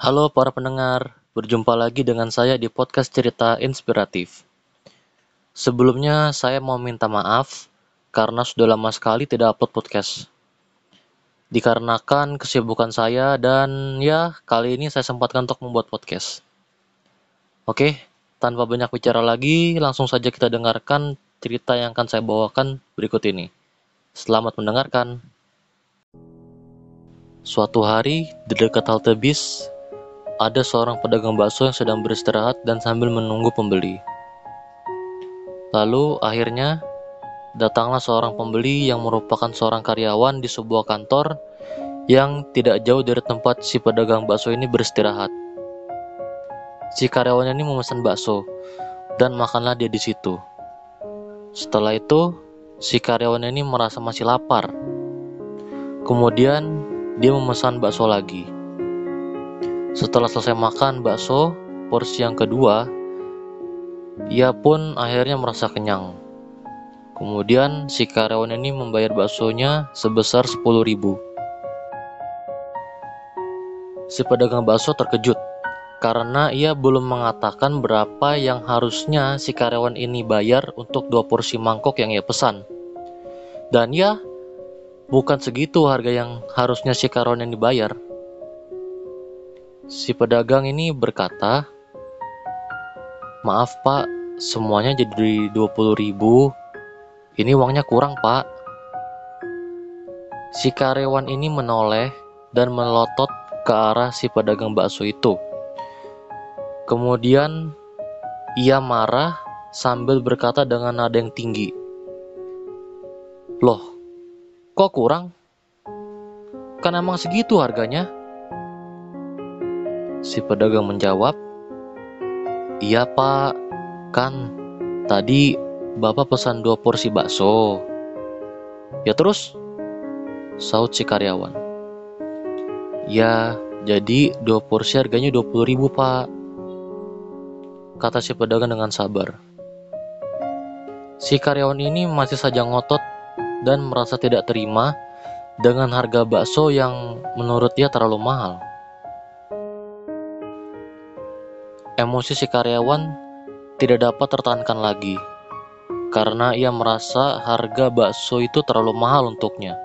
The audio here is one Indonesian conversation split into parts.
Halo para pendengar, berjumpa lagi dengan saya di podcast cerita inspiratif. Sebelumnya saya mau minta maaf karena sudah lama sekali tidak upload podcast. Dikarenakan kesibukan saya dan ya kali ini saya sempatkan untuk membuat podcast. Oke, tanpa banyak bicara lagi, langsung saja kita dengarkan cerita yang akan saya bawakan berikut ini. Selamat mendengarkan. Suatu hari, di dekat halte bis, ada seorang pedagang bakso yang sedang beristirahat dan sambil menunggu pembeli. Lalu, akhirnya, datanglah seorang pembeli yang merupakan seorang karyawan di sebuah kantor yang tidak jauh dari tempat si pedagang bakso ini beristirahat. Si karyawan ini memesan bakso, dan makanlah dia di situ. Setelah itu, si karyawan ini merasa masih lapar. Kemudian, dia memesan bakso lagi. Setelah selesai makan bakso, porsi yang kedua, ia pun akhirnya merasa kenyang. Kemudian si karyawan ini membayar baksonya sebesar 10 ribu. Si pedagang bakso terkejut karena ia belum mengatakan berapa yang harusnya si karyawan ini bayar untuk dua porsi mangkok yang ia pesan. Dan ya, Bukan segitu harga yang harusnya si karyawan yang dibayar. Si pedagang ini berkata, Maaf pak, semuanya jadi 20 ribu. Ini uangnya kurang pak. Si karyawan ini menoleh dan melotot ke arah si pedagang bakso itu. Kemudian ia marah sambil berkata dengan nada yang tinggi. Loh, Kok kurang? Kan emang segitu harganya. Si pedagang menjawab, Iya pak, kan tadi bapak pesan dua porsi bakso. Ya terus? Saut si karyawan. Ya, jadi dua porsi harganya 20 ribu pak. Kata si pedagang dengan sabar. Si karyawan ini masih saja ngotot dan merasa tidak terima dengan harga bakso yang menurut dia terlalu mahal. Emosi si karyawan tidak dapat tertahankan lagi karena ia merasa harga bakso itu terlalu mahal untuknya.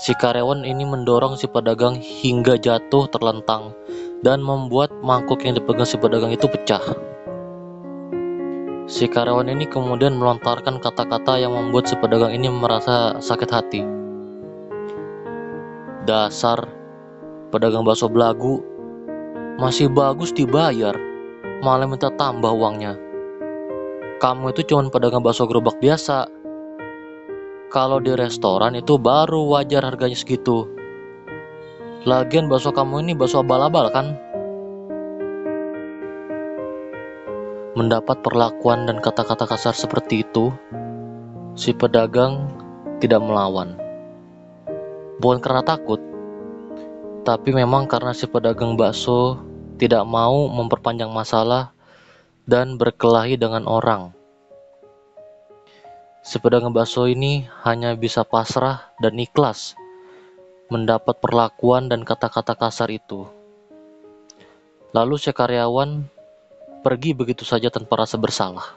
Si karyawan ini mendorong si pedagang hingga jatuh terlentang dan membuat mangkuk yang dipegang si pedagang itu pecah. Si karyawan ini kemudian melontarkan kata-kata yang membuat si pedagang ini merasa sakit hati. Dasar pedagang bakso belagu, masih bagus dibayar, malah minta tambah uangnya. Kamu itu cuma pedagang bakso gerobak biasa. Kalau di restoran itu baru wajar harganya segitu. Lagian bakso kamu ini bakso abal-abal kan? Mendapat perlakuan dan kata-kata kasar seperti itu, si pedagang tidak melawan. Bukan karena takut, tapi memang karena si pedagang bakso tidak mau memperpanjang masalah dan berkelahi dengan orang. Si pedagang bakso ini hanya bisa pasrah dan ikhlas mendapat perlakuan dan kata-kata kasar itu. Lalu si karyawan pergi begitu saja tanpa rasa bersalah.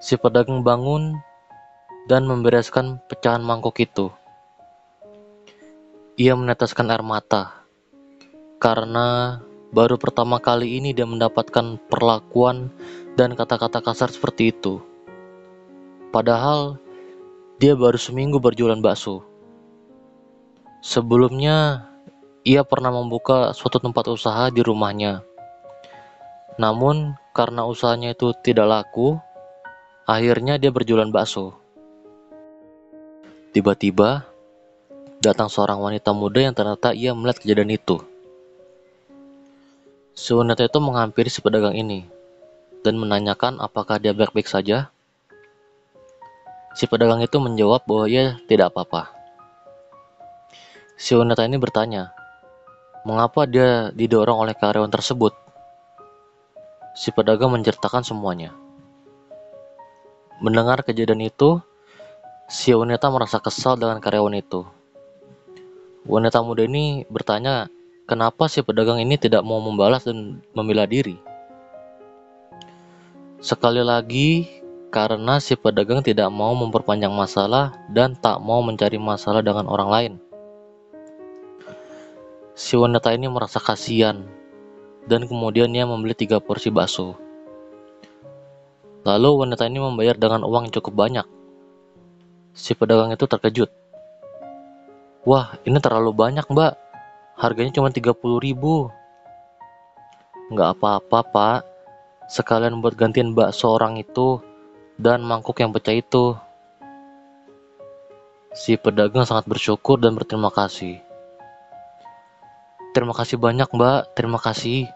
Si pedagang bangun dan membereskan pecahan mangkok itu. Ia meneteskan air mata karena baru pertama kali ini dia mendapatkan perlakuan dan kata-kata kasar seperti itu. Padahal dia baru seminggu berjualan bakso. Sebelumnya, ia pernah membuka suatu tempat usaha di rumahnya namun karena usahanya itu tidak laku, akhirnya dia berjualan bakso. Tiba-tiba datang seorang wanita muda yang ternyata ia melihat kejadian itu. Si wanita itu menghampiri si pedagang ini dan menanyakan apakah dia baik-baik saja. Si pedagang itu menjawab bahwa ia tidak apa-apa. Si wanita ini bertanya, mengapa dia didorong oleh karyawan tersebut? Si pedagang menceritakan semuanya. Mendengar kejadian itu, si wanita merasa kesal dengan karyawan itu. Wanita muda ini bertanya kenapa si pedagang ini tidak mau membalas dan membela diri? Sekali lagi, karena si pedagang tidak mau memperpanjang masalah dan tak mau mencari masalah dengan orang lain. Si wanita ini merasa kasihan dan kemudian ia membeli tiga porsi bakso. Lalu wanita ini membayar dengan uang yang cukup banyak. Si pedagang itu terkejut. Wah, ini terlalu banyak mbak. Harganya cuma 30 ribu. Nggak apa-apa, Pak. Sekalian buat gantiin bakso orang itu dan mangkuk yang pecah itu. Si pedagang sangat bersyukur dan berterima kasih. Terima kasih banyak, Mbak. Terima kasih.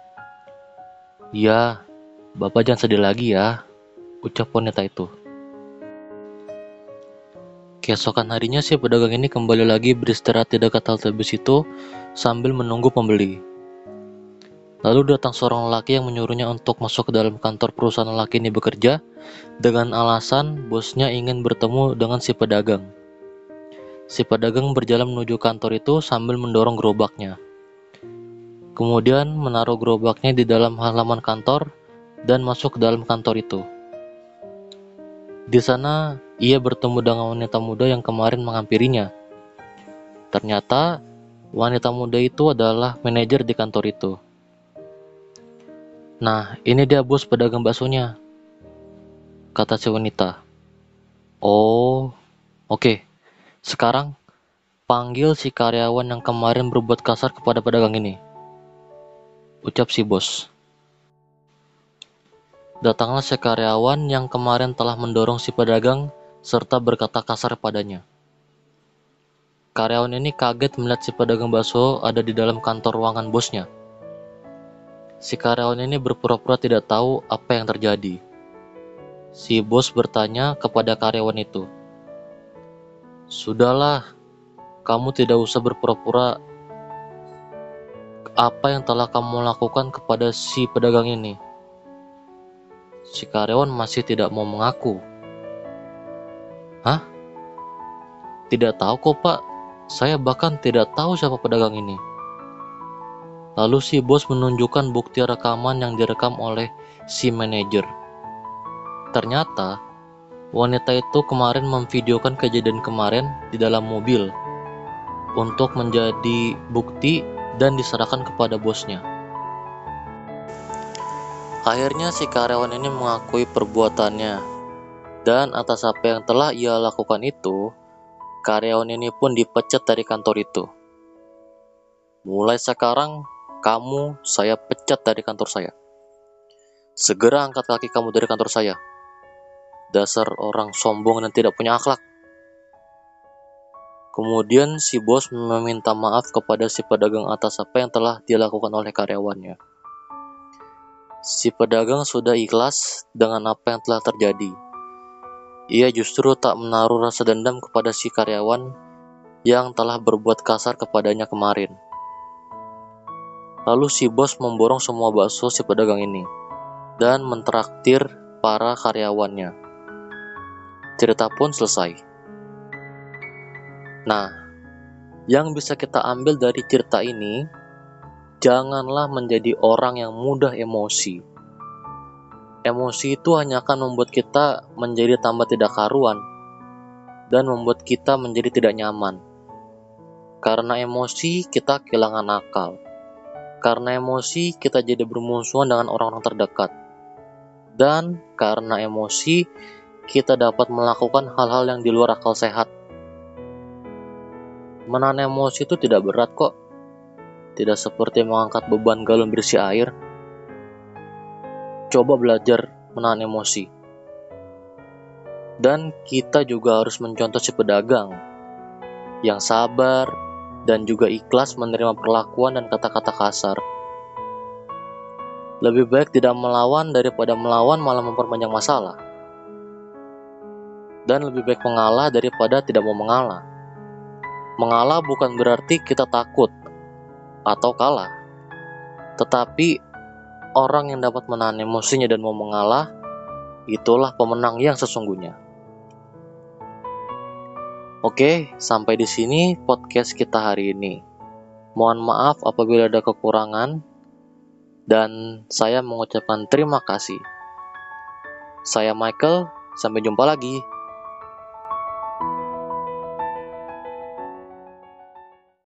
Ya, Bapak jangan sedih lagi ya, ucap wanita itu. Keesokan harinya si pedagang ini kembali lagi beristirahat di dekat halte bus itu sambil menunggu pembeli. Lalu datang seorang lelaki yang menyuruhnya untuk masuk ke dalam kantor perusahaan lelaki ini bekerja dengan alasan bosnya ingin bertemu dengan si pedagang. Si pedagang berjalan menuju kantor itu sambil mendorong gerobaknya. Kemudian menaruh gerobaknya di dalam halaman kantor dan masuk ke dalam kantor itu. Di sana, ia bertemu dengan wanita muda yang kemarin menghampirinya. Ternyata, wanita muda itu adalah manajer di kantor itu. Nah, ini dia bos pedagang baksonya, kata si wanita. Oh, oke. Okay. Sekarang, panggil si karyawan yang kemarin berbuat kasar kepada pedagang ini. Ucap si bos. Datanglah si karyawan yang kemarin telah mendorong si pedagang serta berkata kasar padanya. Karyawan ini kaget melihat si pedagang bakso ada di dalam kantor ruangan bosnya. Si karyawan ini berpura-pura tidak tahu apa yang terjadi. Si bos bertanya kepada karyawan itu, "Sudahlah, kamu tidak usah berpura-pura. Apa yang telah kamu lakukan kepada si pedagang ini?" Si karyawan masih tidak mau mengaku. Hah? Tidak tahu kok pak, saya bahkan tidak tahu siapa pedagang ini. Lalu si bos menunjukkan bukti rekaman yang direkam oleh si manajer. Ternyata, wanita itu kemarin memvideokan kejadian kemarin di dalam mobil untuk menjadi bukti dan diserahkan kepada bosnya. Akhirnya si karyawan ini mengakui perbuatannya dan atas apa yang telah ia lakukan itu, karyawan ini pun dipecat dari kantor itu. Mulai sekarang, kamu saya pecat dari kantor saya. Segera angkat kaki kamu dari kantor saya. Dasar orang sombong dan tidak punya akhlak. Kemudian si bos meminta maaf kepada si pedagang atas apa yang telah dilakukan oleh karyawannya. Si pedagang sudah ikhlas dengan apa yang telah terjadi. Ia justru tak menaruh rasa dendam kepada si karyawan yang telah berbuat kasar kepadanya kemarin. Lalu si bos memborong semua bakso si pedagang ini dan mentraktir para karyawannya. Cerita pun selesai. Nah, yang bisa kita ambil dari cerita ini janganlah menjadi orang yang mudah emosi. Emosi itu hanya akan membuat kita menjadi tambah tidak karuan dan membuat kita menjadi tidak nyaman. Karena emosi, kita kehilangan akal. Karena emosi, kita jadi bermusuhan dengan orang-orang terdekat. Dan karena emosi, kita dapat melakukan hal-hal yang di luar akal sehat. Menahan emosi itu tidak berat kok tidak seperti mengangkat beban galon berisi air. Coba belajar menahan emosi. Dan kita juga harus mencontoh si pedagang yang sabar dan juga ikhlas menerima perlakuan dan kata-kata kasar. Lebih baik tidak melawan daripada melawan malah memperpanjang masalah. Dan lebih baik mengalah daripada tidak mau mengalah. Mengalah bukan berarti kita takut atau kalah. Tetapi orang yang dapat menahan emosinya dan mau mengalah, itulah pemenang yang sesungguhnya. Oke, sampai di sini podcast kita hari ini. Mohon maaf apabila ada kekurangan, dan saya mengucapkan terima kasih. Saya Michael, sampai jumpa lagi.